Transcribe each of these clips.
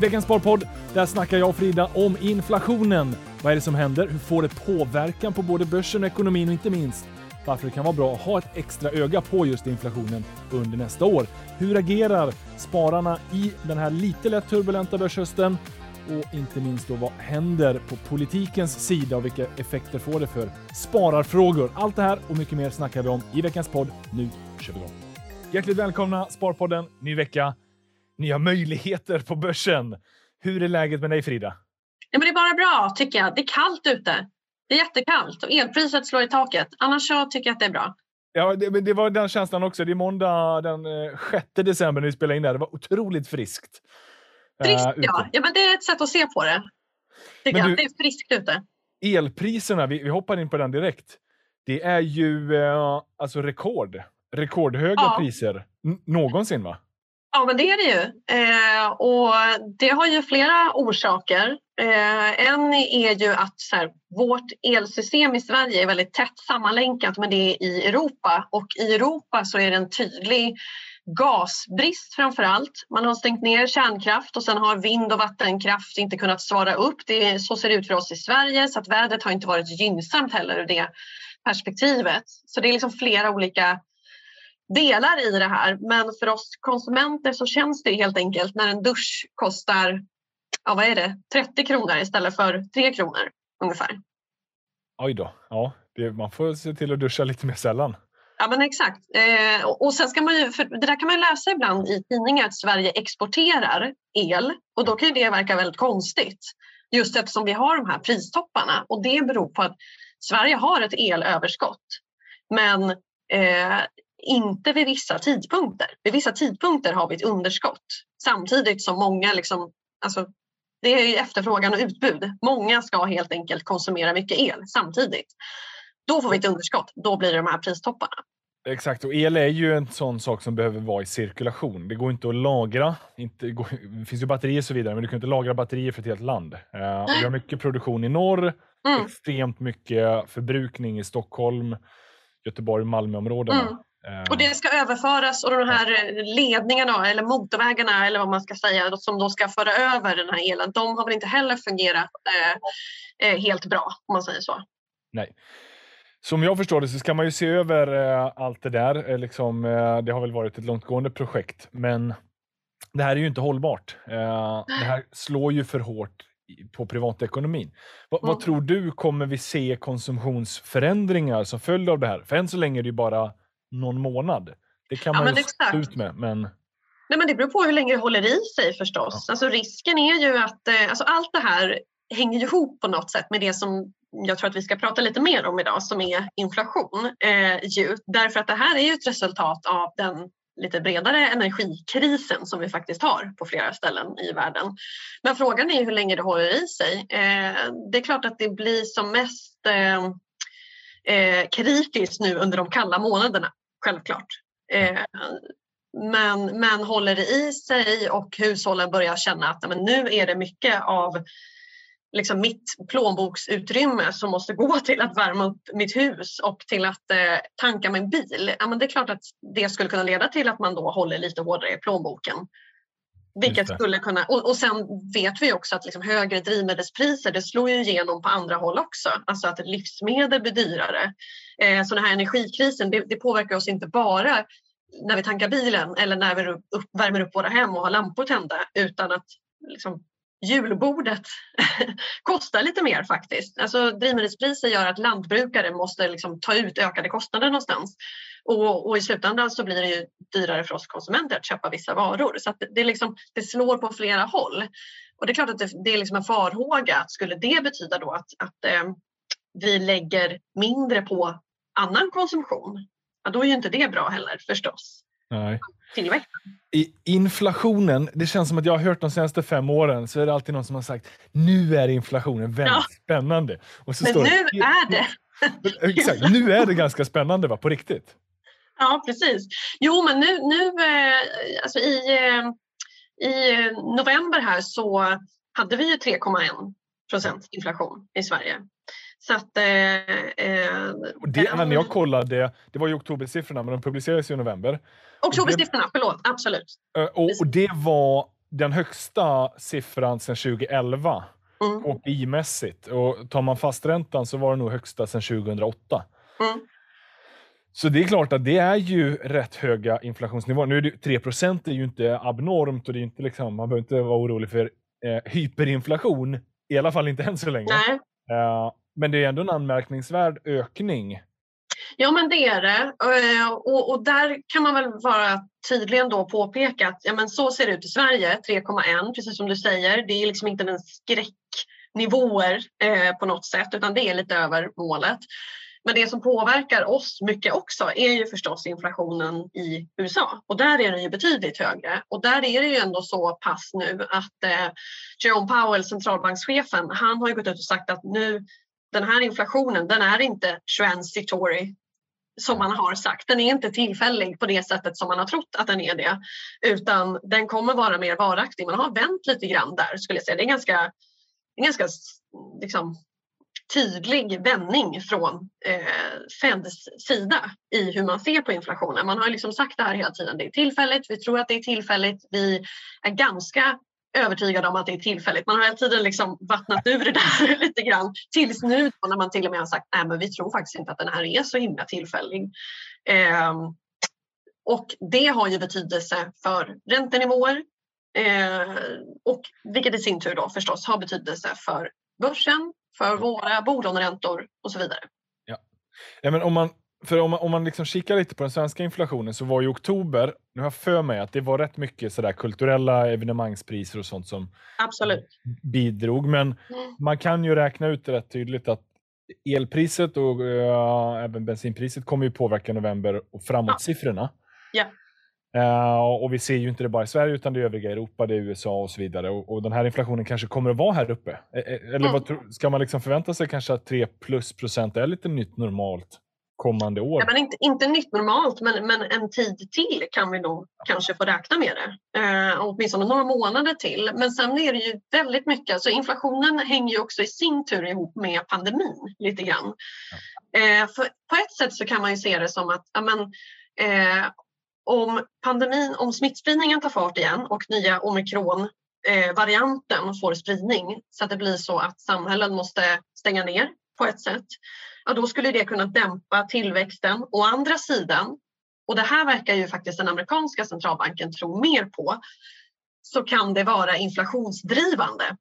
Veckans Sparpodd, där snackar jag och Frida om inflationen. Vad är det som händer? Hur får det påverkan på både börsen och ekonomin och inte minst varför det kan vara bra att ha ett extra öga på just inflationen under nästa år. Hur agerar spararna i den här lite lätt turbulenta börshösten? Och inte minst då vad händer på politikens sida och vilka effekter får det för spararfrågor? Allt det här och mycket mer snackar vi om i veckans podd. Nu kör vi igång! Hjärtligt välkomna Sparpodden, ny vecka, nya möjligheter på börsen. Hur är läget med dig Frida? Ja, men det är bara bra tycker jag. Det är kallt ute. Det är jättekallt och elpriset slår i taket. Annars så tycker jag att det är bra. Ja, det, det var den känslan också. Det är måndag den 6 eh, december när vi spelade in det här. Det var otroligt friskt. Friskt, uh, ja. ja. men det är ett sätt att se på det. Tycker jag. Du, det är friskt ute. Elpriserna, vi, vi hoppar in på den direkt. Det är ju uh, alltså rekord. Rekordhöga ja. priser N någonsin, va? Ja, men det är det ju. Eh, och det har ju flera orsaker. Eh, en är ju att så här, vårt elsystem i Sverige är väldigt tätt sammanlänkat med det i Europa och i Europa så är det en tydlig gasbrist framför allt. Man har stängt ner kärnkraft och sen har vind och vattenkraft inte kunnat svara upp. Det, så ser det ut för oss i Sverige så att vädret har inte varit gynnsamt heller ur det perspektivet. Så det är liksom flera olika delar i det här. Men för oss konsumenter så känns det helt enkelt när en dusch kostar ja, vad är det, 30 kronor istället för 3 kronor ungefär. Oj då. Ja, det, man får se till att duscha lite mer sällan. Ja men exakt. Eh, och sen ska man ju, för det där kan man läsa ibland i tidningar att Sverige exporterar el och då kan ju det verka väldigt konstigt. Just eftersom vi har de här pristopparna och det beror på att Sverige har ett elöverskott. Men eh, inte vid vissa tidpunkter. Vid vissa tidpunkter har vi ett underskott samtidigt som många liksom, alltså, det är efterfrågan och utbud. Många ska helt enkelt konsumera mycket el samtidigt. Då får vi ett underskott. Då blir det de här pristopparna. Exakt, och el är ju en sån sak som behöver vara i cirkulation. Det går inte att lagra. Inte, det finns ju batterier och så vidare, men du kan inte lagra batterier för ett helt land. Och vi har mycket produktion i norr, mm. extremt mycket förbrukning i Stockholm, Göteborg, Malmöområdena. Mm. Och det ska överföras och de här ledningarna eller motorvägarna eller vad man ska säga som då ska föra över den här elen, de har väl inte heller fungerat eh, eh, helt bra om man säger så. Nej. Som jag förstår det så ska man ju se över eh, allt det där. Eh, liksom, eh, det har väl varit ett långtgående projekt, men det här är ju inte hållbart. Eh, det här slår ju för hårt på privatekonomin. Va, mm. Vad tror du, kommer vi se konsumtionsförändringar som följd av det här? För än så länge är det ju bara någon månad. Det kan man ja, ju stå ut med. Men... Nej, men det beror på hur länge det håller i sig förstås. Ja. Alltså, risken är ju att eh, alltså, allt det här hänger ihop på något sätt med det som jag tror att vi ska prata lite mer om idag som är inflation. Eh, ju, därför att det här är ju ett resultat av den lite bredare energikrisen som vi faktiskt har på flera ställen i världen. Men frågan är hur länge det håller i sig. Eh, det är klart att det blir som mest eh, eh, kritiskt nu under de kalla månaderna, självklart. Eh, men, men håller det i sig och hushållen börjar känna att men nu är det mycket av liksom mitt plånboksutrymme som måste gå till att värma upp mitt hus och till att eh, tanka min bil. Ja, men det är klart att det skulle kunna leda till att man då håller lite hårdare i plånboken. Vilket skulle kunna, och, och sen vet vi också att liksom högre drivmedelspriser det slår ju igenom på andra håll också. Alltså att livsmedel blir dyrare. Eh, så den här energikrisen det, det, påverkar oss inte bara när vi tankar bilen eller när vi upp, värmer upp våra hem och har lampor tända utan att liksom, julbordet kostar lite mer faktiskt. Alltså, drivmedelspriser gör att lantbrukare måste liksom ta ut ökade kostnader någonstans. Och, och, i slutändan så blir det ju dyrare för oss konsumenter att köpa vissa varor. Så det, det, liksom, det slår på flera håll. Och det är klart att det, det är liksom en farhåga att skulle det betyda då att, att eh, vi lägger mindre på annan konsumtion, ja, då är ju inte det bra heller förstås. Nej. I inflationen, det känns som att jag har hört de senaste fem åren så är det alltid någon som har sagt nu är inflationen väldigt ja. spännande. Och så Men nu det, är det. Exakt, nu är det ganska spännande va, på riktigt. Ja, precis. Jo, men nu, nu eh, alltså i, eh, i november här så hade vi ju 3,1 procent inflation i Sverige. Så att, eh, eh och det, när jag kollade, det var ju oktobersiffrorna, men de publicerades i november. Oktobersiffrorna, förlåt. Absolut. Och, och det var den högsta siffran sedan 2011 Mm. KPI-mässigt. Och tar man fasträntan så var det nog högsta sedan 2008. Mm. Så det är klart att det är ju rätt höga inflationsnivåer. Nu är det, 3% är ju inte abnormt och det är inte liksom, man behöver inte vara orolig för eh, hyperinflation. I alla fall inte än så länge. Nej. Eh, men det är ändå en anmärkningsvärd ökning. Ja men det är det. Eh, och, och där kan man väl vara tydligen då påpeka att ja, men så ser det ut i Sverige, 3,1 precis som du säger. Det är liksom inte en skräcknivåer eh, på något sätt utan det är lite över målet. Men det som påverkar oss mycket också är ju förstås inflationen i USA och där är den ju betydligt högre och där är det ju ändå så pass nu att eh, Jerome Powell, centralbankschefen, han har ju gått ut och sagt att nu den här inflationen, den är inte transitory som man har sagt. Den är inte tillfällig på det sättet som man har trott att den är det, utan den kommer vara mer varaktig. Man har vänt lite grann där skulle jag säga. Det är en ganska, en ganska liksom, tydlig vändning från eh, Feds sida i hur man ser på inflationen. Man har liksom sagt det här hela tiden. Det är tillfälligt. Vi tror att det är tillfälligt. Vi är ganska övertygade om att det är tillfälligt. Man har hela tiden liksom vattnat ur det där lite grann tills nu när man till och med har sagt att vi tror faktiskt inte att den här är så himla tillfällig. Eh, och det har ju betydelse för räntenivåer eh, och vilket i sin tur då förstås har betydelse för börsen, för våra bolåneräntor och så vidare. Ja. Ja, men om man, för om man, om man liksom kikar lite på den svenska inflationen så var i oktober, nu har jag för mig att det var rätt mycket sådär kulturella evenemangspriser och sånt som Absolut. bidrog. Men Mm. man kan ju räkna ut rätt tydligt att elpriset och eh, även bensinpriset kommer ju påverka november och framåt-siffrorna. Ja. Eh, och vi ser ju inte det bara i Sverige utan det är övriga Europa, det är USA och så vidare. Och, och den här inflationen kanske kommer att vara här uppe. Eh, Eller Mm. vad, ska man liksom förvänta sig kanske att 3 plus procent är lite nytt normalt kommande år? Ja, men inte, inte nytt normalt, men, men en tid till kan vi nog kanske få räkna med det. Eh, åtminstone några månader till. Men sen är det ju väldigt mycket, så inflationen hänger ju också i sin tur ihop med pandemin lite grann. Eh, för på ett sätt så kan man ju se det som att ja, men, eh, om pandemin, om smittspridningen tar fart igen och nya omikron eh, varianten får spridning så att det blir så att samhällen måste stänga ner på ett sätt ja, då skulle det kunna dämpa tillväxten. Å andra sidan, och det här verkar ju faktiskt den amerikanska centralbanken tro mer på, så kan det vara inflationsdrivande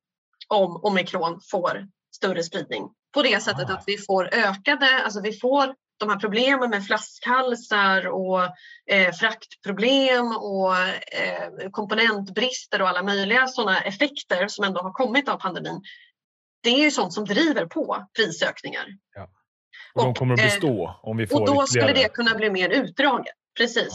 om omikron får större spridning. På det sättet att vi får ökade, alltså vi får de här problemen med flaskhalsar och eh, fraktproblem och eh, komponentbrister och alla möjliga sådana effekter som ändå har kommit av pandemin. Det är ju sånt som driver på prisökningar och de och, kommer att eh, bestå om vi får Och då skulle ytterligare. det kunna bli mer utdraget. Precis.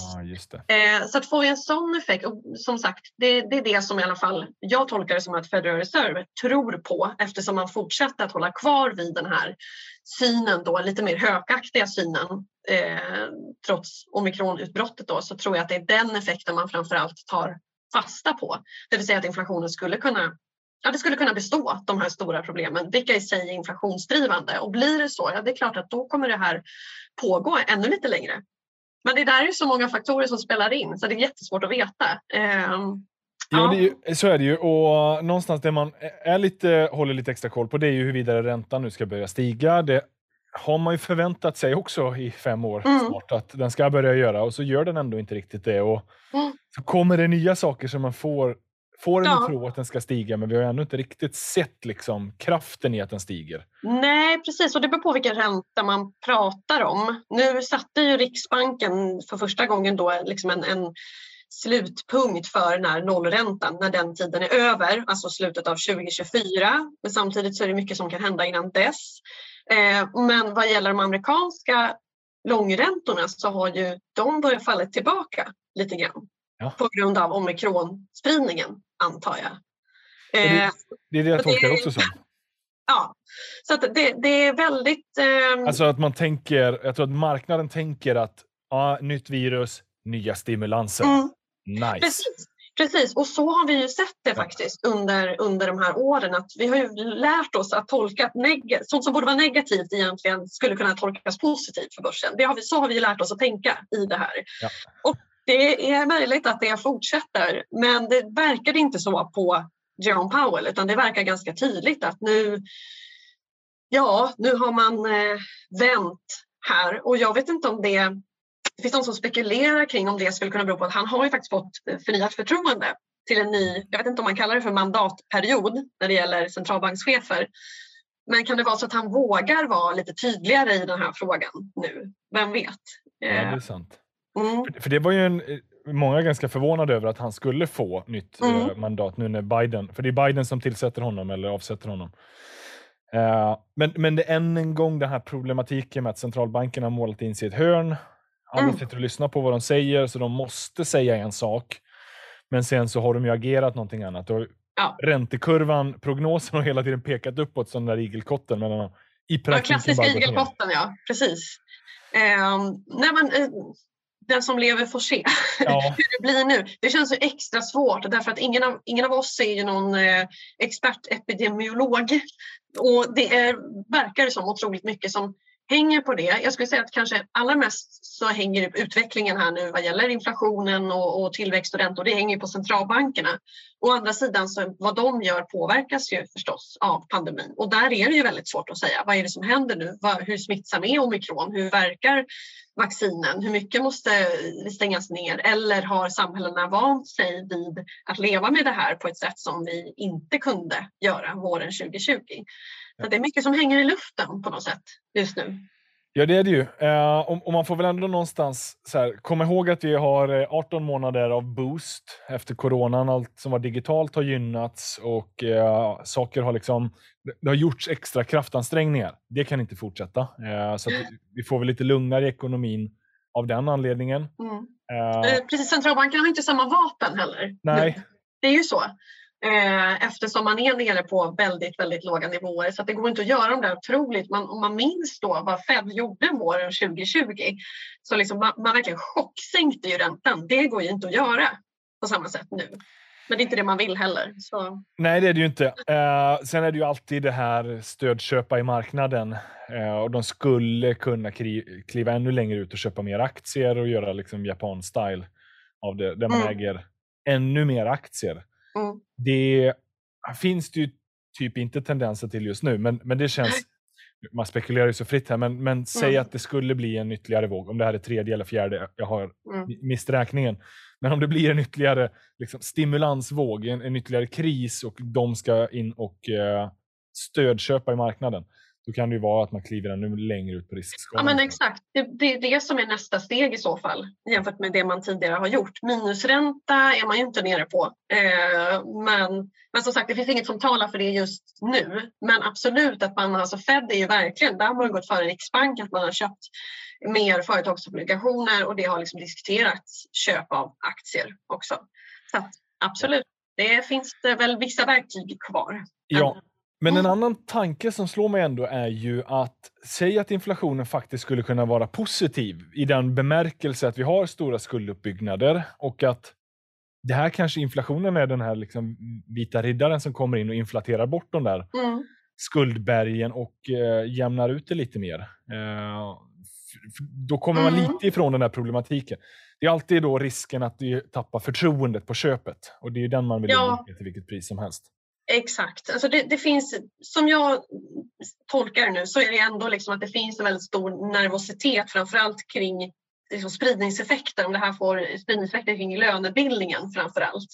Eh, så att får vi en sån effekt, och som sagt, det, det är det som i alla fall jag tolkar det som att Federal Reserve tror på eftersom man fortsätter att hålla kvar vid den här synen då, lite mer hökaktiga synen eh, trots omikronutbrottet då, så tror jag att det är den effekten man framförallt tar fasta på. Det vill säga att inflationen skulle kunna Ja, det skulle kunna bestå de här stora problemen, vilka i sig är inflationsdrivande. Och blir det så, ja det är klart att då kommer det här pågå ännu lite längre. Men det där är så många faktorer som spelar in så det är jättesvårt att veta. Ehm, Ja, Ja. är ju, så är det ju. Och någonstans det man är lite, håller lite extra koll på det är ju huruvida räntan nu ska börja stiga. Det har man ju förväntat sig också i fem år Mm. snart att den ska börja göra och så gör den ändå inte riktigt det. Och Mm. så kommer det nya saker som man får, får en Ja. att tro att den ska stiga men vi har ännu inte riktigt sett liksom, kraften i att den stiger. Nej, precis. Och det beror på vilken ränta man pratar om. Nu satte ju Riksbanken för första gången då liksom en, en slutpunkt för när nollräntan, när den tiden är över, alltså slutet av 2024. Men samtidigt så är det mycket som kan hända innan dess. Eh, men vad gäller de amerikanska långräntorna så har ju de börjat falla tillbaka lite grann. Ja. På grund av omikronspridningen, antar jag. Är det- Eh, Det är det jag Och det- tolkar också som. Ja, så det, det är väldigt... ehm, Alltså att man tänker, jag tror att marknaden tänker att ja, nytt virus, nya stimulanser. mm, Nice. precis, precis, och så har vi ju sett det faktiskt under, under de här åren. Att vi har ju lärt oss att tolka att neg- sånt som borde vara negativt egentligen skulle kunna tolkas positivt för börsen. Det har vi, så har vi lärt oss att tänka i det här. Ja. Och Det är möjligt att det fortsätter men det verkar inte så på Jerome Powell utan det verkar ganska tydligt att nu, ja, nu har man eh, vänt här och jag vet inte om det det finns de som spekulerar kring om det skulle kunna bero på att han har ju faktiskt fått förnyat förtroende till en ny, jag vet inte om man kallar det för mandatperiod när det gäller centralbankschefer. Men kan det vara så att han vågar vara lite tydligare i den här frågan nu? Vem vet? Ja, det är eh, sant. Mm. För, för, det var ju en, många ganska förvånade över att han skulle få nytt eh, mm. mandat nu när Biden, för det är Biden som tillsätter honom eller avsätter honom. Uh, men, men det är än en gång den här problematiken med att centralbankerna har målat in sig i ett hörn. Alla mm. sitter och lyssnar på vad de säger, så de måste säga en sak. Men sen så har de ju agerat någonting annat. Och ja. Räntekurvan, prognosen har hela tiden pekat uppåt som den där igelkotten. Men i ja, klassiska igelkotten, ja. Precis. Eh, nej, men, eh, den som lever får se ja. hur det blir nu. Det känns ju extra svårt därför att ingen av, ingen av oss är ju någon eh, expertepidemiolog. Och det är, verkar som otroligt mycket som hänger på det. Jag skulle säga att kanske allra mest så hänger utvecklingen här nu vad gäller inflationen och, och tillväxt och räntor, det hänger på centralbankerna. Å andra sidan så vad de gör påverkas ju förstås av pandemin och där är det ju väldigt svårt att säga. Vad är det som händer nu? hur smittsam är omikron? Hur verkar vaccinen? Hur mycket måste stängas ner? Eller har samhällena vant sig vid att leva med det här på ett sätt som vi inte kunde göra våren 2020? Så det är mycket som hänger i luften på något sätt just nu. Ja, det är det ju. Eh, och, och, man får väl ändå någonstans så här, komma ihåg att vi har 18 eh, månader av boost efter coronan. Allt som var digitalt har gynnats och eh, saker har liksom... Det har gjorts extra kraftansträngningar. Det kan inte fortsätta. Eh, så vi får väl lite lugnare i ekonomin av den anledningen. Mm. Eh, eh, precis, centralbankerna har inte samma vapen heller. Nej. Det är ju så. Eh, eftersom man är nere på väldigt, väldigt låga nivåer. Så det går inte att göra de där otroligt. Man, om man minns då vad Fed gjorde våren 2020 så liksom man, man verkligen chocksänkte ju räntan. Det går ju inte att göra på samma sätt nu. Men det är inte det man vill heller. Så. Nej, det är det ju inte. Eh, sen är det ju alltid det här stödköpa i marknaden. Eh, och de skulle kunna kliva ännu längre ut och köpa mer aktier och göra liksom japan-style av det, där man mm. äger ännu mer aktier. Mm. Det finns det ju typ inte tendenser till just nu, men, men det känns... Man spekulerar ju så fritt här, men, men säg mm. att det skulle bli en ytterligare våg, om det här är tredje eller fjärde, jag har mm. mist räkningen. Men om det blir en ytterligare liksom, stimulansvåg, en, en ytterligare kris och de ska in och eh, stödköpa i marknaden, då kan det ju vara att man kliver ännu längre ut på riskskalan. Ja men exakt, det, det är det som är nästa steg i så fall jämfört med det man tidigare har gjort. Minusränta är man ju inte nere på. Eh, men, men som sagt, det finns inget som talar för det just nu. Men absolut att man, alltså Fed är ju verkligen, där har man gått före Riksbank, att man har köpt mer företagsobligationer och det har liksom diskuterats köp av aktier också. Så absolut, det finns det väl vissa verktyg kvar. Ja, men en annan tanke som slår mig ändå är ju att säg att inflationen faktiskt skulle kunna vara positiv i den bemärkelse att vi har stora skulduppbyggnader och att det här kanske inflationen är den här liksom vita riddaren som kommer in och inflaterar bort de där mm. skuldbergen och eh, jämnar ut det lite mer. Eh, då kommer man mm. lite ifrån den här problematiken. Det är alltid då risken att du tappar förtroendet på köpet och det är den man vill ja. undvika till vilket pris som helst. Exakt. Alltså det, det, finns, som jag tolkar det nu så är det ändå liksom att det finns en väldigt stor nervositet framförallt kring liksom spridningseffekter, om det här får spridningseffekter kring lönebildningen framför allt.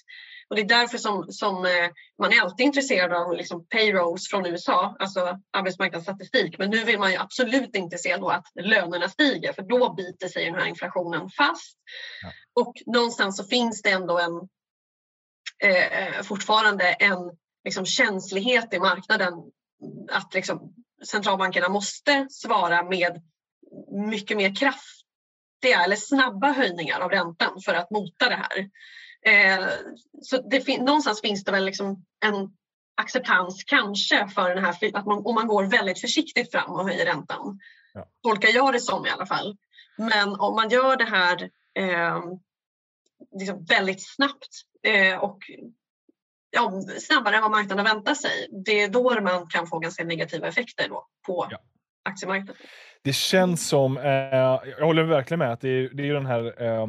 Och det är därför som, som eh, man är alltid intresserad av liksom payrolls från USA, alltså arbetsmarknadsstatistik. Men nu vill man ju absolut inte se då att lönerna stiger för då biter sig den här inflationen fast. Ja. Och någonstans så finns det ändå en, eh, fortfarande en liksom känslighet i marknaden att liksom centralbankerna måste svara med mycket mer kraftiga eller snabba höjningar av räntan för att mota det här. Eh, så det fin någonstans finns det väl liksom en acceptans kanske för den här, att man, om man går väldigt försiktigt fram och höjer räntan. Ja. Tolkar jag det som i alla fall. Men om man gör det här eh, liksom väldigt snabbt eh, och ja, snabbare än vad marknaden väntar sig. Det är då man kan få ganska negativa effekter då på ja. aktiemarknaden. Det känns som, eh, jag håller verkligen med, att det är, det är den här eh,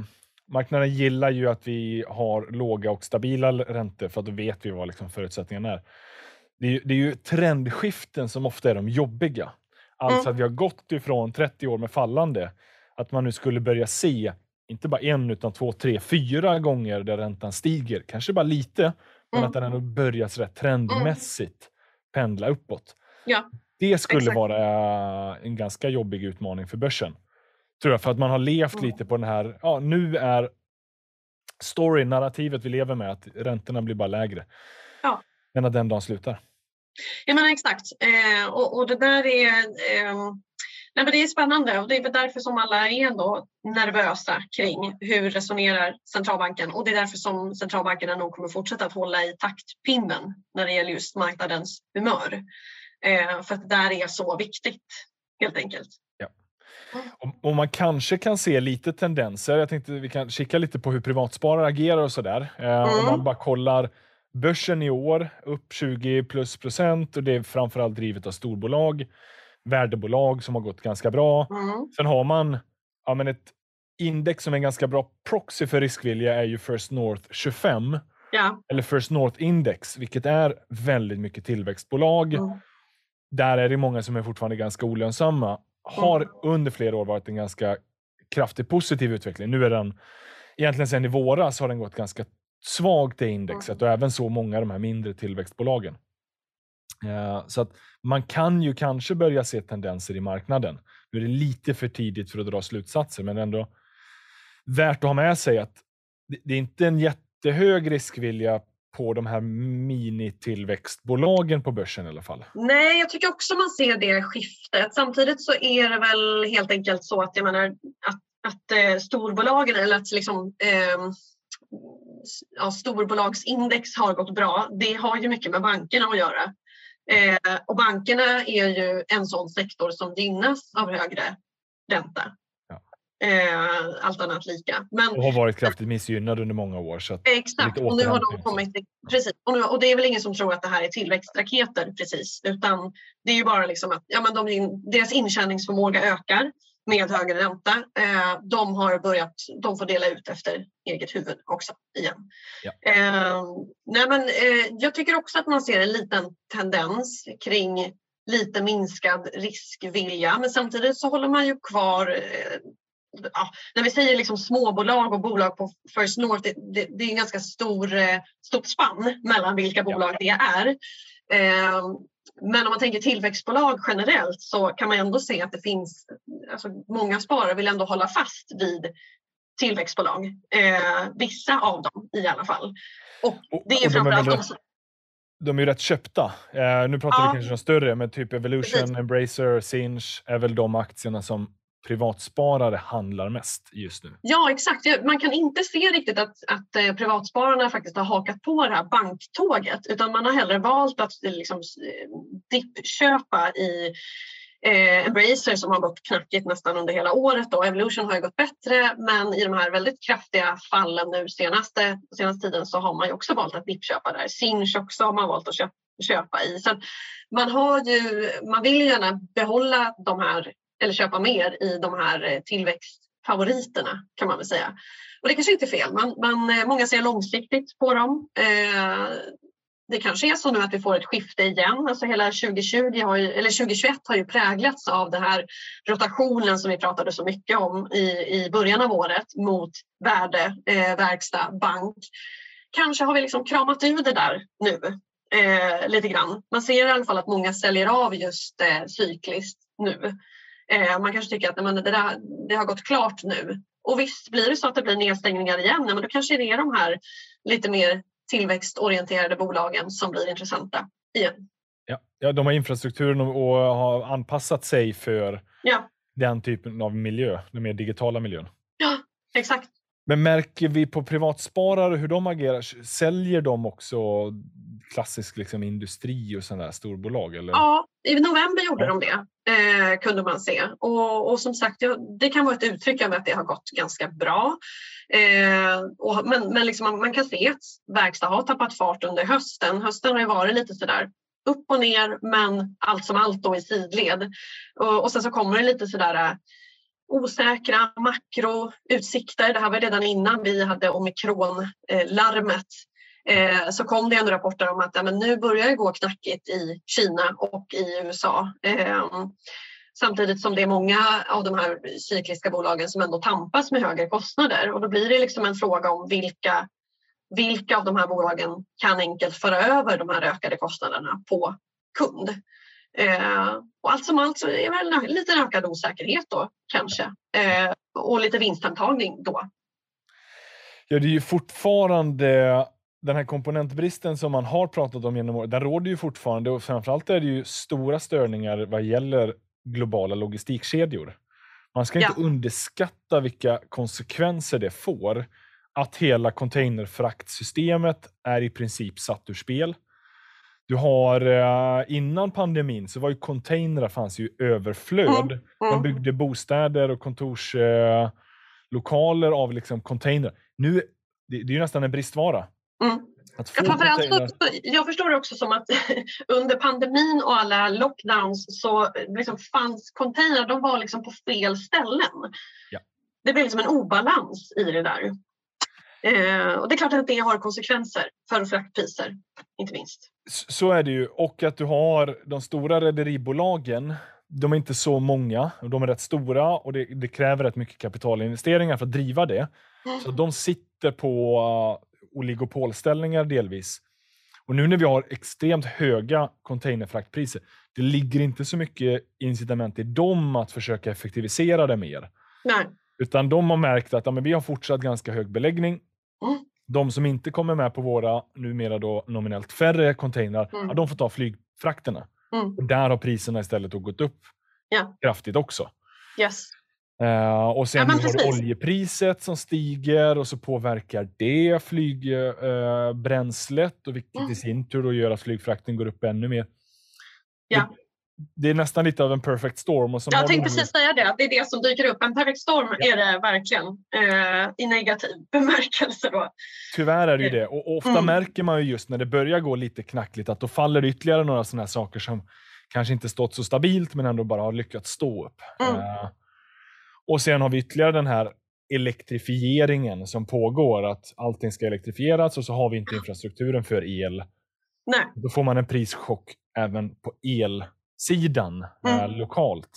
marknaden gillar ju att vi har låga och stabila räntor för att då vet vi vad liksom förutsättningarna är. Det är, det är ju trendskiften som ofta är de jobbiga. Alltså Mm. att vi har gått ifrån 30 år med fallande, att man nu skulle börja se, inte bara en utan två, tre, fyra gånger där räntan stiger, kanske bara lite, men Mm. att den ändå börjar sådär trendmässigt pendla uppåt. Ja, Det skulle exakt. vara eh, en ganska jobbig utmaning för börsen. Tror jag, för att man har levt Mm. lite på den här, ja nu är story, narrativet vi lever med, att räntorna blir bara lägre. Ja. Men att den dagen slutar. Jag menar exakt. Eh, och, och det där är, ehm, nej, men det är spännande och det är väl därför som alla är ändå nervösa kring hur resonerar centralbanken och det är därför som centralbankerna nog kommer fortsätta att hålla i taktpinnen när det gäller just marknadens humör. Eh, för att det där är så viktigt helt enkelt. Och, och man kanske kan se lite tendenser. Jag tänkte vi kan kika lite på hur privatsparare agerar och sådär. Eh, Om Mm. man bara kollar börsen i år, upp 20 plus procent och det är framförallt drivet av storbolag, värdebolag som har gått ganska bra. Mm. Sen har man ja, men ett index som är en ganska bra proxy för riskvilja är ju First North 25 Ja. eller First North Index, vilket är väldigt mycket tillväxtbolag. Mm. Där är det många som är fortfarande ganska olönsamma. Har Mm. under flera år varit en ganska kraftig positiv utveckling. Nu är den, egentligen sedan i våras har den gått ganska svagt det indexet och även så många av de här mindre tillväxtbolagen. Eh, så att man kan ju kanske börja se tendenser i marknaden. Nu är det lite för tidigt för att dra slutsatser, men ändå värt att ha med sig att det- är inte en jättehög riskvilja på de här mini-tillväxtbolagen på börsen i alla fall. Nej, jag tycker också man ser det skiftet. Samtidigt så är det väl helt enkelt så att jag menar att, att eh, storbolagen eller att liksom eh, ja, storbolagsindex har gått bra. Det har ju mycket med bankerna att göra. Eh, och bankerna är ju en sån sektor som gynnas av högre ränta. Ja. Eh, allt annat lika. Men Och har varit kraftigt missgynnad under många år. Så Exakt, och nu har de kommit... Precis, och, nu, och det är väl ingen som tror att det här är tillväxtraketer precis, utan det är ju bara liksom att ja, men de, deras intjäningsförmåga ökar med högre ränta. Eh, de har börjat, de får dela ut efter eget huvud också igen. Ja. Eh, nej men, eh, jag tycker också att man ser en liten tendens kring lite minskad riskvilja, men samtidigt så håller man ju kvar ja, när vi säger liksom småbolag och bolag på First North, det, det, det är en ganska stor, stort spann mellan vilka bolag det är. Eh, men om man tänker tillväxtbolag generellt så kan man ändå se att det finns, alltså många sparare vill ändå hålla fast vid tillväxtbolag. Eh, vissa av dem i alla fall. Och det är och de, är framförallt de som... de är ju rätt köpta. Eh, nu pratar Ja. vi kanske de större, men typ Evolution, Precis. Embracer, Sinch är väl de aktierna som privatsparare handlar mest just nu. Ja, exakt. Man kan inte se riktigt att, att eh, privatspararna faktiskt har hakat på det här banktåget utan man har hellre valt att eh, liksom, eh, dippköpa i eh, Embracer som har gått knackigt nästan under hela året. Då. Evolution har ju gått bättre men i de här väldigt kraftiga fallen nu senaste, senaste tiden så har man ju också valt att dippköpa där. Sinch också har man valt att köpa, köpa i. Så man, har ju, man vill ju gärna behålla de här eller köpa mer i de här eh, tillväxtfavoriterna kan man väl säga. Och det kanske inte är fel. Man, man, eh, många ser långsiktigt på dem. Eh, det kanske är så nu att vi får ett skifte igen. Alltså hela 2020 har ju, eller 2021 har ju präglats av den här rotationen som vi pratade så mycket om i, i början av året mot värde, eh, verkstad, bank. Kanske har vi liksom kramat ur det där nu eh, lite grann. Man ser i alla fall att många säljer av just eh, cykliskt nu. Eh, man kanske tycker att nej, men det, där, det har gått klart nu. Och visst blir det så att det blir nedstängningar igen, nej, men då kanske det är de här lite mer tillväxtorienterade bolagen som blir intressanta igen. Ja, ja de har infrastrukturen och, och har anpassat sig för Ja, den typen av miljö, den mer digitala miljön. ja exakt. Men märker vi på privatsparare hur de agerar? Säljer de också klassisk liksom, industri och sådana där storbolag? Eller? Ja, i november gjorde de det, eh, kunde man se. Och, och som sagt, det kan vara ett uttryck av att det har gått ganska bra. Eh, och, men men liksom man, man kan se att verkstad har tappat fart under hösten. Hösten har ju varit lite sådär upp och ner, men allt som allt då i sidled. Och, och sen så kommer det lite sådär osäkra makroutsikter. Det här var redan innan vi hade omikronlarmet. Eh, så kom det en rapporter om att ja, men nu börjar det gå knackigt i Kina och i USA. Eh, samtidigt som det är många av de här cykliska bolagen som ändå tampas med högre kostnader och då blir det liksom en fråga om vilka, vilka av de här bolagen kan enkelt föra över de här ökade kostnaderna på kund. Eh, och allt som allt så är det väl lite ökad osäkerhet då kanske eh, och lite vinstantagning då. Ja, det är ju fortfarande den här komponentbristen som man har pratat om genom åren, den råder ju fortfarande och framförallt är det ju stora störningar vad gäller globala logistikkedjor. Man ska inte ja. underskatta vilka konsekvenser det får att hela containerfraktsystemet är i princip satt ur spel. Du har eh, innan pandemin så var ju containrar fanns ju överflöd. Mm. Man mm. byggde bostäder och kontorslokaler av liksom container. Nu det, det är ju nästan en bristvara. Mm. Ja, framförallt så, jag förstår det också som att under pandemin och alla lockdowns så liksom fanns containrar, de var liksom på fel ställen. Ja. Det blev liksom en obalans i det där. Eh, och det är klart att det har konsekvenser för fraktpriser, inte minst. Så är det ju. Och att du har de stora rederibolagen, de är inte så många, de är rätt stora och det, det kräver rätt mycket kapitalinvesteringar för att driva det. Mm. Så de sitter på oligopolställningar delvis. Och nu när vi har extremt höga containerfraktpriser, det ligger inte så mycket incitament i dem att försöka effektivisera det mer. Nej. Utan de har märkt att ja, men vi har fortsatt ganska hög beläggning. Mm. De som inte kommer med på våra numera då nominellt färre containrar, mm. ja, de får ta flygfrakterna. Mm. Och där har priserna istället gått upp ja. kraftigt också. Yes. Uh, och sen ja, har oljepriset som stiger och så påverkar det flygbränslet uh, och vilket mm. i sin tur då gör att flygfrakten går upp ännu mer. Ja. Det, det är nästan lite av en perfect storm. Och jag tänkte precis säga det, att det är det som dyker upp. En perfect storm ja. är det verkligen uh, i negativ bemärkelse. Då. Tyvärr är det ju det. Och ofta mm. märker man ju just när det börjar gå lite knackligt att då faller det ytterligare några sådana här saker som kanske inte stått så stabilt men ändå bara har lyckats stå upp. Mm. Och sen har vi ytterligare den här elektrifieringen som pågår, att allting ska elektrifieras och så har vi inte infrastrukturen för el. Nej. Då får man en prischock även på elsidan mm. äh, lokalt.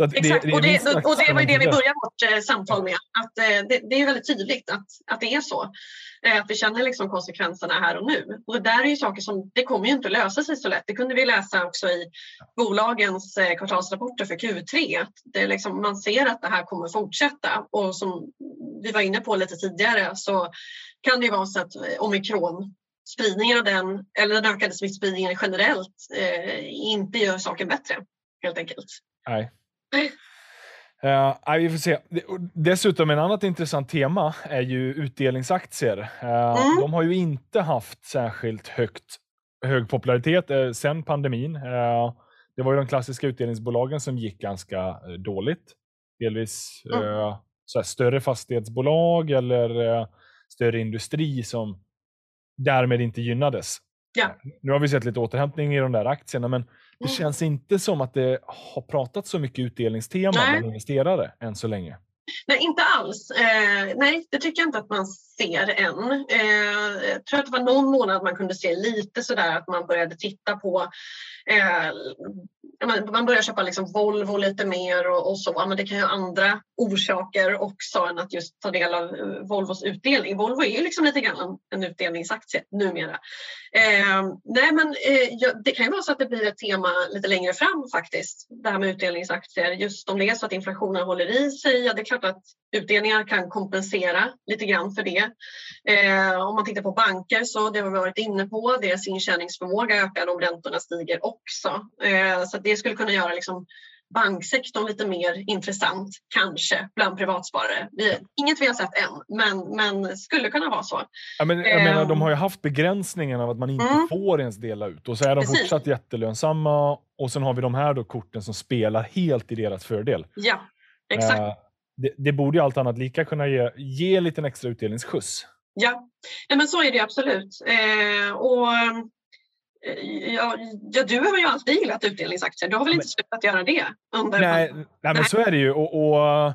Exakt, det, det och, det, och det var det vi började vårt eh, samtal med. Att, eh, det, det, är väldigt tydligt att, att det är så. Eh, att vi känner liksom konsekvenserna här och nu. Och det där är ju saker som det kommer ju inte att lösa sig så lätt. Det kunde vi läsa också i bolagens kvartalsrapporter för Q3. Att det liksom, man ser att det här kommer fortsätta och som vi var inne på lite tidigare så kan det ju vara så att omikron spridningen av den, eller den ökade smittspridningen generellt, eh, inte gör saken bättre helt enkelt. Nej. Uh, vi får se. Dessutom en annat intressant tema är ju utdelningsaktier. Uh, mm. De har ju inte haft särskilt högt, hög popularitet uh, sedan pandemin. Uh, det var ju de klassiska utdelningsbolagen som gick ganska dåligt. Delvis mm. så större fastighetsbolag eller större industri som därmed inte gynnades. Ja. Nu har vi sett lite återhämtning i de där aktierna, men det mm. känns inte som att det har pratat så mycket utdelningstema bland investerare än så länge. Nej, inte alls. Eh, nej, det tycker jag inte att man ser än. Eh, jag tror att det var någon månad man kunde se lite sådär att man började titta på eh, man börjar köpa liksom Volvo lite mer och, och så. Men det kan ju ha andra orsaker också än att just ta del av eh, Volvos utdelning. Volvo är ju liksom lite grann en utdelningsaktie numera. Eh, nej men eh, ja, det kan ju vara så att det blir ett tema lite längre fram faktiskt. Det här med utdelningsaktier. Just om det är så att inflationen håller i sig. Ja, det är klart att utdelningar kan kompensera lite grann för det. Eh, om man tittar på banker så det har vi varit inne på. Deras intjäningsförmåga ökar om räntorna stiger också. Eh, så det skulle kunna göra liksom banksektorn lite mer intressant, kanske, bland privatsparare. Vi, inget vi har sett än, men, men skulle kunna vara så. Ja, men, jag menar, de har ju haft begränsningen av att man inte mm. får ens dela ut och så är de Precis. fortsatt jättelönsamma och sen har vi de här då korten som spelar helt i deras fördel. Ja, exakt. Uh, det, det, borde ju allt annat lika kunna ge, ge en liten extra utdelningsskjuts. Ja, ja men så är det absolut. Eh, och Ja, ja, du har ju alltid gillat utdelningsaktier. Du har väl inte slutat göra det? Under nej, nej, men så är det ju. Och, och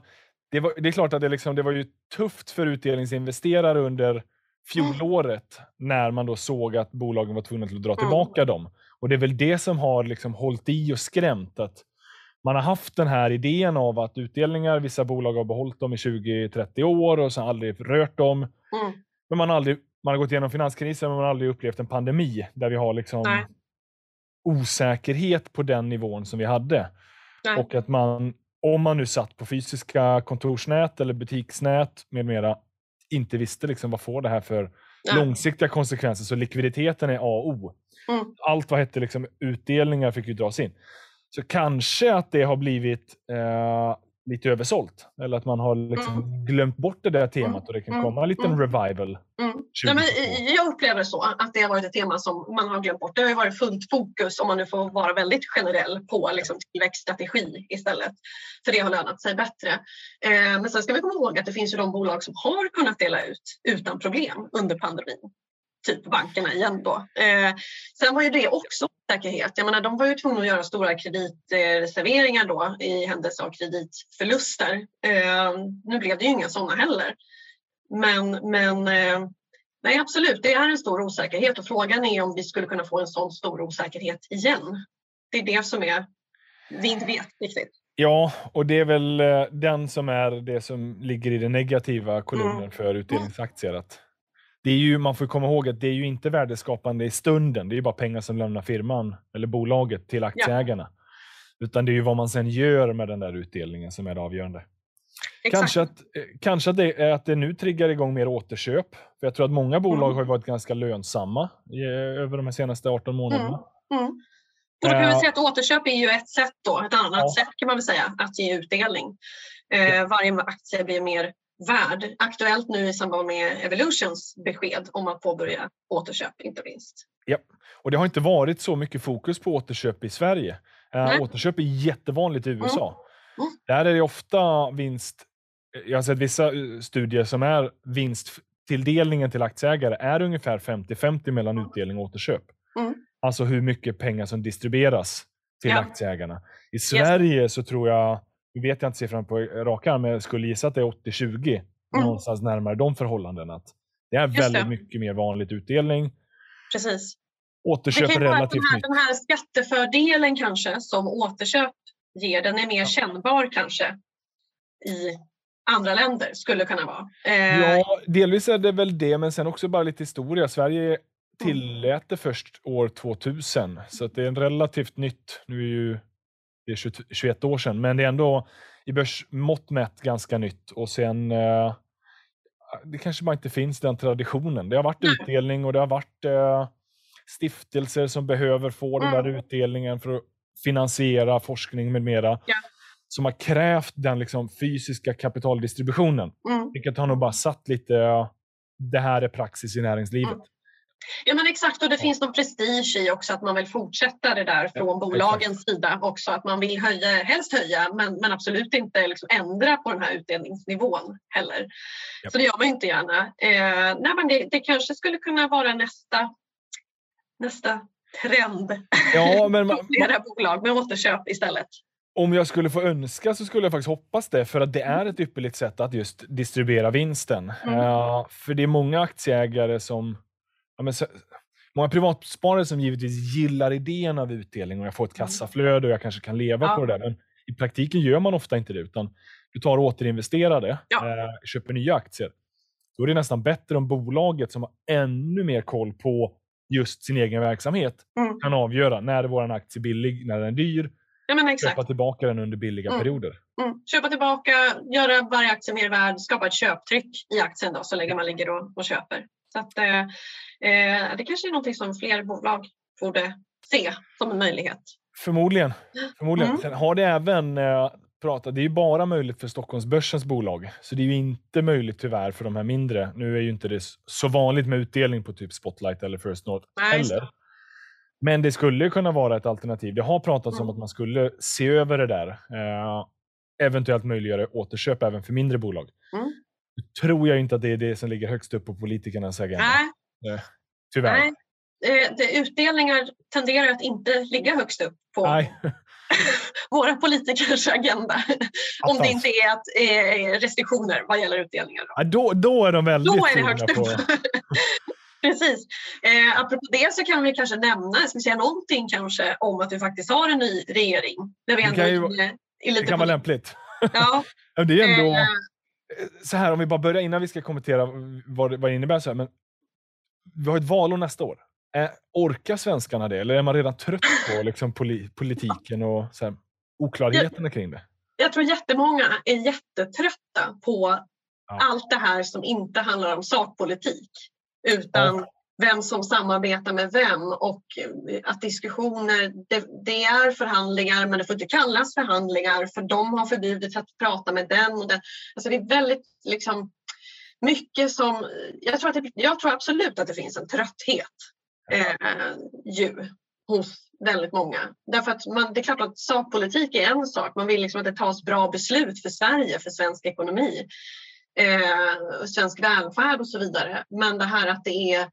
det, var, det, är klart att det, liksom, det var ju tufft för utdelningsinvesterare under fjolåret mm. när man då såg att bolagen var tvungna att dra tillbaka mm. dem. Och det är väl det som har liksom hållit i och skrämt. Att man har haft den här idén av att utdelningar, vissa bolag har behållit dem i 20-30 år och sen aldrig rört dem. Mm. Men man har, aldrig, man har gått igenom finanskrisen men man har aldrig upplevt en pandemi där vi har liksom osäkerhet på den nivån som vi hade. Nej. Och att man, om man nu satt på fysiska kontorsnät eller butiksnät med mera, inte visste liksom vad får det här för Nej. långsiktiga konsekvenser. Så likviditeten är A och O. Mm. Allt vad hette liksom utdelningar fick ju dras in. Så kanske att det har blivit eh, lite översålt. Eller att man har liksom mm. glömt bort det där temat och det kan mm. komma en liten mm. revival. Mm. Ja, men jag upplever så att det har varit ett tema som man har glömt bort. Det har varit fullt fokus, om man nu får vara väldigt generell, på liksom tillväxtstrategi istället. För det har lönat sig bättre. Eh, men sen ska vi komma ihåg att det finns ju de bolag som har kunnat dela ut utan problem under pandemin typ bankerna igen då. Eh, sen var ju det också säkerhet. Jag menar, de var ju tvungna att göra stora kreditreserveringar då i händelse av kreditförluster. Eh, nu blev det ju inga sådana heller. Men, men eh, nej, absolut, det är en stor osäkerhet och frågan är om vi skulle kunna få en sån stor osäkerhet igen. Det är det som är, vi inte vet riktigt. Ja, och det är väl eh, den som är det som ligger i den negativa kolumnen mm. för utdelningsaktier. Att det är ju, man får komma ihåg att det är ju inte värdeskapande i stunden. Det är ju bara pengar som lämnar firman eller bolaget till aktieägarna. Ja. Utan det är ju vad man sen gör med den där utdelningen som är det avgörande. Kanske, att, eh, kanske att, det, är att det nu triggar igång mer återköp. För Jag tror att många bolag mm. har varit ganska lönsamma i, över de senaste 18 månaderna. Mm. Mm. Och då kan vi säga att återköp är ju ett sätt då, ett annat ja. sätt kan man väl säga, att ge utdelning. Eh, varje aktie blir mer värd. Aktuellt nu i samband med Evolutions besked om att påbörja återköp, inte minst. Ja, och det har inte varit så mycket fokus på återköp i Sverige. Äh, återköp är jättevanligt i USA. Mm. Mm. Där är det ofta vinst. Jag har sett vissa eh, studier som är vinsttilldelningen till aktieägare är ungefär 50-50 mellan mm. utdelning och återköp. Mm. Alltså hur mycket pengar som distribueras till ja. aktieägarna. I Sverige yes. så tror jag vet jag inte siffran på rak arm, men jag skulle gissa att det är 80-20, mm. någonstans närmare de förhållandena. Att det är väldigt det. mycket mer vanligt utdelning. Precis. Återköp det kan relativt den här, den här skattefördelen kanske som återköp ger, den är mer ja. kännbar kanske i andra länder, skulle kunna vara. Eh, ja, delvis är det väl det, men sen också bara lite historia. Sverige mm. tillät det först år 2000, så det är en relativt nytt, nu är ju det är 20, 21 år sedan, men det är ändå i börsmått mätt ganska nytt. Och sen, eh, det kanske bara inte finns den traditionen. Det har varit utdelning och det har varit eh, stiftelser som behöver få mm. den där utdelningen för att finansiera forskning med mera. Ja. Som har krävt den liksom, fysiska kapitaldistributionen. Mm. Vilket har nog bara satt lite, det här är praxis i näringslivet. Mm. Ja men exakt och det finns någon prestige i också att man vill fortsätta det där från ja, bolagens exakt. sida också. Att man vill höja, helst höja men, men absolut inte liksom ändra på den här utdelningsnivån heller. Ja. Så det gör man inte gärna. Eh, nej, men det, det kanske skulle kunna vara nästa, nästa trend. Ja, men man, Flera bolag med återköp istället. Om jag skulle få önska så skulle jag faktiskt hoppas det, för att det är ett ypperligt sätt att just distribuera vinsten. Mm. Uh, för det är många aktieägare som ja, men så, många privatsparare som givetvis gillar idén av utdelning och jag får ett mm. kassaflöde och jag kanske kan leva ja. på det där. Men i praktiken gör man ofta inte det, utan du tar och återinvesterar det, ja. eh, köper nya aktier. Då är det nästan bättre om bolaget som har ännu mer koll på just sin egen verksamhet mm. kan avgöra när är vår aktie billig, när den är dyr. Ja, men exakt. Köpa tillbaka den under billiga mm. perioder. Mm. Köpa tillbaka, göra varje aktie mer värd, skapa ett köptryck i aktien då, så länge man ligger och, och köper. Så att, eh, eh, det kanske är någonting som fler bolag borde se som en möjlighet. Förmodligen. Förmodligen. Mm. Sen har det även eh, pratat, det är ju bara möjligt för Stockholmsbörsens bolag, så det är ju inte möjligt tyvärr för de här mindre. Nu är ju inte det så vanligt med utdelning på typ Spotlight eller First North Nej, heller. Men det skulle kunna vara ett alternativ. Det har pratats mm. om att man skulle se över det där. Eh, eventuellt möjliggöra återköp även för mindre bolag. Mm tror jag inte att det är det som ligger högst upp på politikernas agenda. Nej. Eh, tyvärr. Nej. eh, det, utdelningar tenderar att inte ligga högst upp på Nej. våra politikers agenda. Om det inte är att, eh, restriktioner vad gäller utdelningar. Då. Ja, då, då är de väldigt Då är det högst upp. Precis. Eh, apropå det så kan vi kanske nämna, ska vi säga någonting kanske om att vi faktiskt har en ny regering. När vi ändå det kan, ju, är lite det kan vara lämpligt. Ja. det är ändå... Eh, så här, om vi bara börjar innan vi ska kommentera vad, vad det innebär. Så här, men vi har ett valår nästa år. Eh, orkar svenskarna det eller är man redan trött på liksom, poli politiken och så här, oklarheterna kring det? Jag tror jättemånga är jättetrötta på ja. allt det här som inte handlar om sakpolitik utan ja. vem som samarbetar med vem och att diskussioner, det, det, är förhandlingar men det får inte kallas förhandlingar för de har förbjudits att prata med den och den. Alltså det är väldigt liksom mycket som, jag tror, att det, jag tror absolut att det finns en trötthet eh, ju hos väldigt många. Därför att man, det är klart att sakpolitik är en sak, man vill liksom att det tas bra beslut för Sverige, för svensk ekonomi, eh, svensk välfärd och så vidare. Men det här att det är,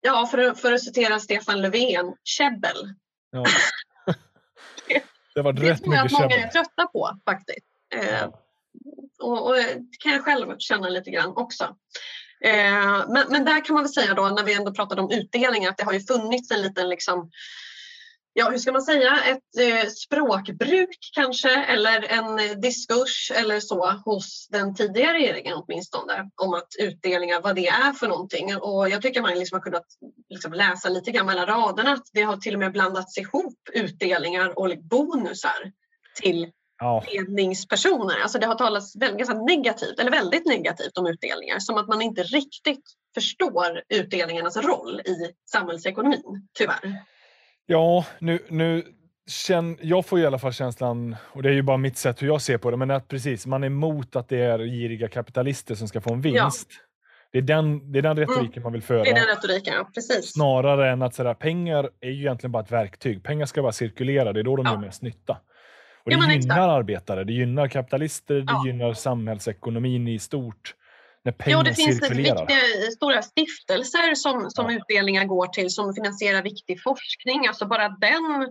ja för, för att citera Stefan Löfven, käbbel. Ja. det var rätt det mycket många är trötta på faktiskt. Eh, och, och det kan jag själv känna lite grann också. Eh, men, men där kan man väl säga då när vi ändå pratade om utdelningar, att det har ju funnits en liten liksom ja, hur ska man säga, ett eh, språkbruk kanske eller en diskurs eller så hos den tidigare regeringen åtminstone om att utdelningar, vad det är för någonting. Och jag tycker man liksom har kunnat liksom läsa lite grann mellan raderna att det har till och med blandats ihop utdelningar och bonusar till ja. ledningspersoner. Alltså det har talats väldigt negativt, eller väldigt negativt om utdelningar som att man inte riktigt förstår utdelningarnas roll i samhällsekonomin, tyvärr. Ja, nu, nu känn, jag får i alla fall känslan, och det är ju bara mitt sätt hur jag ser på det, men att precis, man är emot att det är giriga kapitalister som ska få en vinst. Ja. Det är den, det är den retoriken mm. man vill föra. Det är den retoriken, ja. Precis. Snarare än att sådär, pengar är ju egentligen bara ett verktyg. Pengar ska bara cirkulera, det är då de ja. gör mest nytta. Och det ja, gynnar exakt. arbetare, det gynnar kapitalister, det ja. gynnar samhällsekonomin i stort. När pengar ja, det finns viktiga, stora stiftelser som, som ja. utdelningar går till som finansierar viktig forskning. Alltså bara den,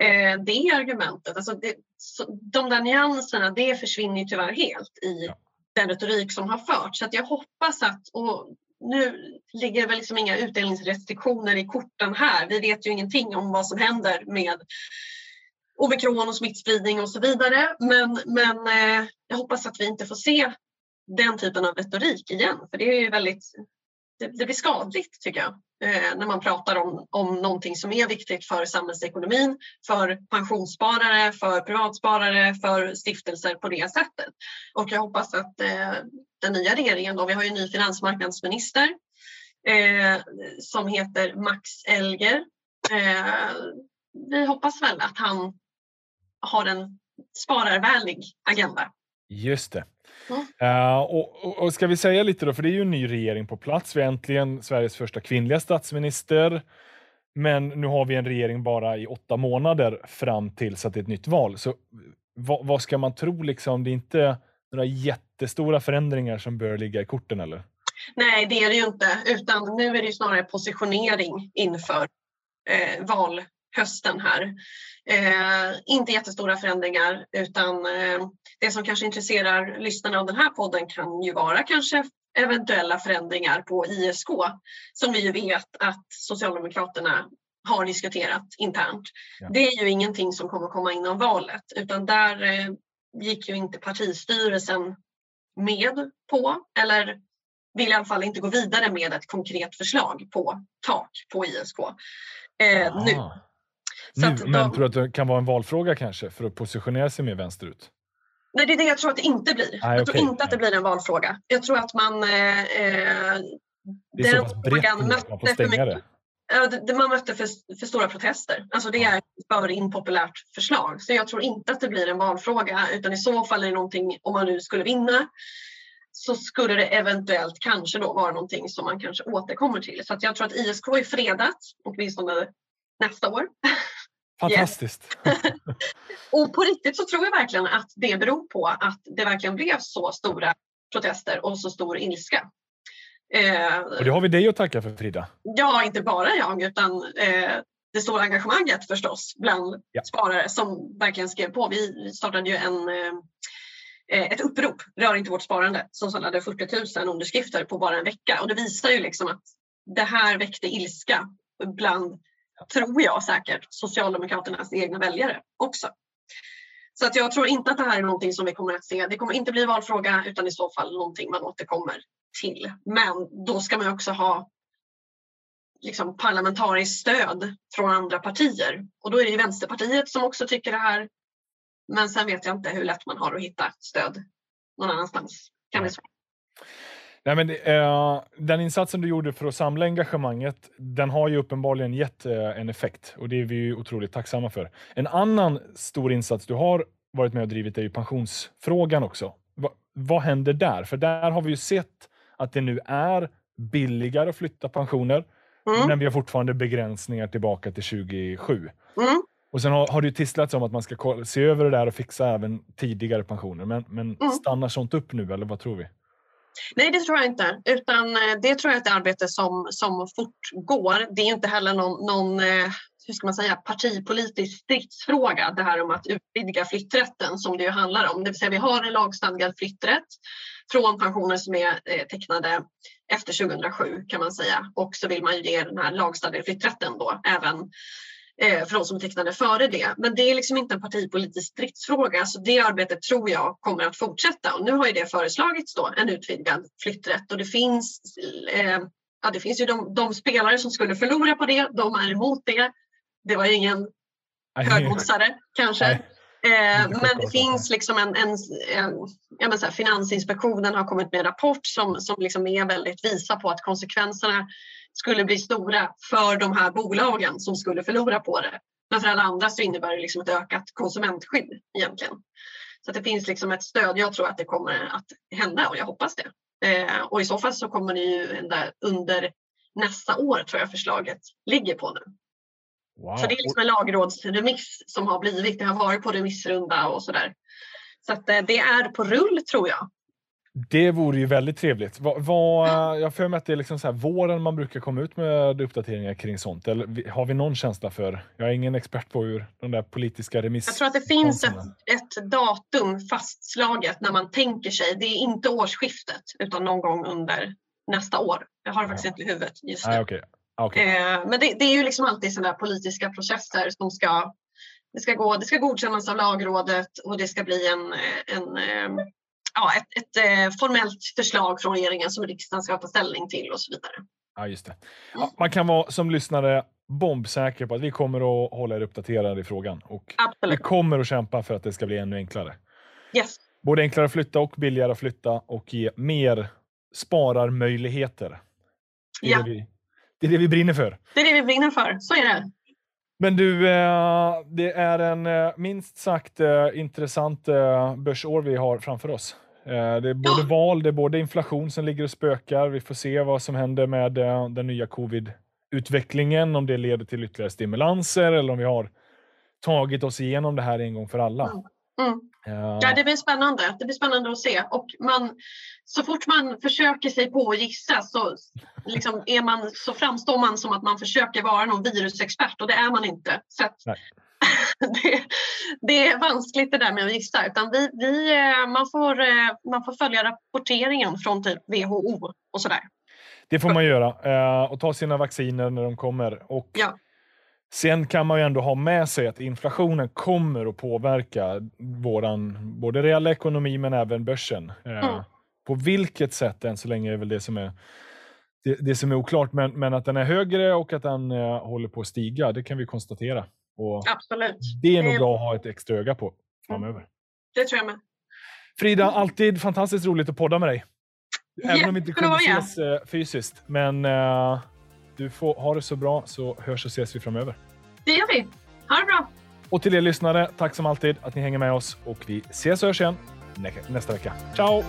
eh, det argumentet, alltså det, så, de där nyanserna, det försvinner ju tyvärr helt i den retorik som har förts. Så att jag hoppas att, och nu ligger väl liksom inga utdelningsrestriktioner i korten här. Vi vet ju ingenting om vad som händer med omikron och smittspridning och så vidare. Men, men eh, jag hoppas att vi inte får se den typen av retorik igen. För det är ju väldigt, det, det blir skadligt tycker jag. Eh, när man pratar om, om någonting som är viktigt för samhällsekonomin, för pensionssparare, för privatsparare, för stiftelser på det sättet. Och jag hoppas att eh, den nya regeringen, då, vi har ju en ny finansmarknadsminister eh, som heter Max Elger. Eh, vi hoppas väl att han har en spararvänlig agenda. Just det. Mm. Uh, och, och, och, ska vi säga lite då, för det är ju en ny regering på plats. Vi är äntligen Sveriges första kvinnliga statsminister. Men nu har vi en regering bara i åtta månader fram tills att det är ett nytt val. Så vad, vad ska man tro liksom? Det är inte några jättestora förändringar som bör ligga i korten eller? Nej, det är det ju inte, utan nu är det snarare positionering inför eh, valhösten här. Eh, inte jättestora förändringar utan eh, det som kanske intresserar lyssnarna av den här podden kan ju vara kanske eventuella förändringar på ISK som vi ju vet att Socialdemokraterna har diskuterat internt. Ja. Det är ju ingenting som kommer komma innan valet utan där eh, gick ju inte partistyrelsen med på eller vill i alla fall inte gå vidare med ett konkret förslag på tak på ISK eh, nu. Nu, att, men tror du att det kan vara en valfråga kanske för att positionera sig mer vänsterut? Nej, det är det jag tror att det inte blir. Ah, jag okay. tror inte att det blir en valfråga. Jag tror att man... Eh, eh det är så pass brett man får stänga det. Ja, det, man mötte för, för, stora protester. Alltså det är ett för impopulärt förslag. Så jag tror inte att det blir en valfråga utan i så fall är det någonting, om man nu skulle vinna, så skulle det eventuellt kanske då vara någonting som man kanske återkommer till. Så jag tror att ISK är fredat, åtminstone nästa år. Fantastiskt! Yes. och på riktigt så tror jag verkligen att det beror på att det verkligen blev så stora protester och så stor ilska. Eh, och det har vi dig att tacka för Frida. Ja, inte bara jag utan eh, det stora engagemanget förstås bland ja. sparare som verkligen skrev på. Vi startade ju en, eh, ett upprop, Rör inte vårt sparande, som samlade 40 000 underskrifter på bara en vecka. Och det visar ju liksom att det här väckte ilska bland, tror jag säkert, Socialdemokraternas egna väljare också. Så att jag tror inte att det här är någonting som vi kommer att se. Det kommer inte bli valfråga utan i så fall någonting man återkommer till. Men då ska man också ha liksom parlamentariskt stöd från andra partier. Och då är det Vänsterpartiet som också tycker det här. Men sen vet jag inte hur lätt man har att hitta stöd någon annanstans. Kan det Nej, men, eh, den insatsen du gjorde för att samla engagemanget, den har ju uppenbarligen gett eh, en effekt och det är vi ju otroligt tacksamma för. En annan stor insats du har varit med och drivit är ju pensionsfrågan också. Va, vad händer där? För där har vi ju sett att det nu är billigare att flytta pensioner, mm. men vi har fortfarande begränsningar tillbaka till 2027. Mm. Och sen har, har det ju tisslats om att man ska se över det där och fixa även tidigare pensioner. Men, men mm. stannar sånt upp nu eller vad tror vi? Nej, det tror jag inte. Utan eh, det tror jag är ett arbete som, som fortgår. Det är inte heller någon, någon eh, hur ska man säga, partipolitisk stridsfråga det här om att utvidga flytträtten som det ju handlar om. Det vill säga vi har en lagstadgad flytträtt från pensioner som är eh, tecknade efter 2007 kan man säga och så vill man ju ge den här lagstadgade flytträtten då även för de som tecknade före det. Men det är liksom inte en partipolitisk stridsfråga så det arbetet tror jag kommer att fortsätta och nu har ju det föreslagits då en utvidgad flytträtt och det finns eh, Ja, det finns ju de, de, spelare som skulle förlora på det, de är emot det. Det var ju ingen högoddsare kanske. Eh, men det finns liksom en, en, en menar så här, Finansinspektionen har kommit med en rapport som, som liksom är väldigt visar på att konsekvenserna skulle bli stora för de här bolagen som skulle förlora på det. Men för alla andra så innebär det liksom ett ökat konsumentskydd egentligen. Så det finns liksom ett stöd. Jag tror att det kommer att hända och jag hoppas det. Eh, och i så fall så kommer det ju under nästa år tror jag förslaget ligger på nu. Wow. Så det är liksom en lagrådsremiss som har blivit. Det har varit på remissrunda och sådär. Så att eh, det är på rull tror jag. Det vore ju väldigt trevligt. Va, va, jag för mig att det är liksom så här våren man brukar komma ut med uppdateringar kring sånt. Eller har vi någon känsla för? Jag är ingen expert på hur de där politiska remiss... Jag tror att det finns ett, ett, datum fastslaget när man tänker sig. Det är inte årsskiftet utan någon gång under nästa år. Jag har det faktiskt inte i huvudet just nu. Ah, okay. Okay. Eh, men det, det, är ju liksom alltid sådana politiska processer som ska det ska, gå, det ska godkännas av lagrådet och det ska bli en, en, eh, ja, ett, ett, eh, formellt förslag från regeringen som riksdagen ska ta ställning till och så vidare. Ja, just det. Ja, mm. man kan vara som lyssnare bombsäker på att vi kommer att hålla er uppdaterade i frågan. Och Absolut. Vi kommer att kämpa för att det ska bli ännu enklare. Yes. Både enklare att flytta och billigare att flytta och ge mer spararmöjligheter. Det ja. vi det är det vi brinner för. Det är det vi brinner för, så är det. Men du, eh, det är en eh, minst sagt intressant börsår vi har framför oss. Det är både ja. val, det är både inflation som ligger och spökar. Vi får se vad som händer med den nya covid-utvecklingen, om det leder till ytterligare stimulanser eller om vi har tagit oss igenom det här en gång för alla. Mm. Mm. Ja, det blir spännande. Det blir spännande att se. Och man, så fort man försöker sig på att gissa så, liksom är man, så framstår man som att man försöker vara någon virusexpert och det är man inte. Så det, det, är vanskligt det där med att gissa. Utan vi, vi, eh, man, får, eh, man får följa rapporteringen från typ WHO och sådär. Det får man göra eh, och ta sina vacciner när de kommer. Och ja. Sen kan man ju ändå ha med sig att inflationen kommer att påverka våran både reella ekonomi men även börsen. Mm. På vilket sätt än så länge är väl det som är det, det som är oklart, men, men att den är högre och att den håller på att stiga, det kan vi konstatera. Och Absolut. Det är nog bra att ha ett extra öga på framöver. Mm. Det tror jag med. Frida, alltid fantastiskt roligt att podda med dig. Även om vi inte kunde ses uh, fysiskt. Men uh, du får ha det så bra så hörs och ses vi framöver. Det gör vi. Ha det bra. Och till er lyssnare, tack som alltid att ni hänger med oss och vi ses och hörs igen nästa vecka. Ciao!